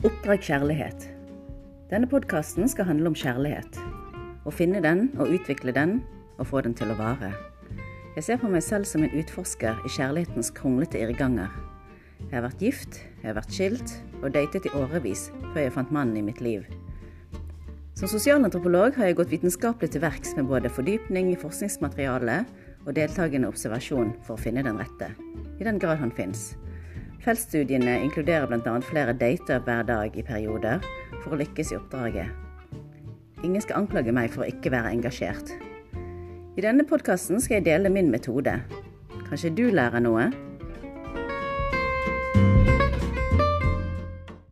Oppdrag kjærlighet. Denne podkasten skal handle om kjærlighet. Å finne den og utvikle den og få den til å vare. Jeg ser på meg selv som en utforsker i kjærlighetens kronglete irrganger. Jeg har vært gift, jeg har vært skilt og datet i årevis før jeg fant mannen i mitt liv. Som sosialantropolog har jeg gått vitenskapelig til verks med både fordypning i forskningsmateriale og deltakende observasjon for å finne den rette, i den grad han fins. Feltstudiene inkluderer bl.a. flere dater hver dag i perioder for å lykkes i oppdraget. Ingen skal anklage meg for å ikke være engasjert. I denne podkasten skal jeg dele min metode. Kanskje du lærer noe?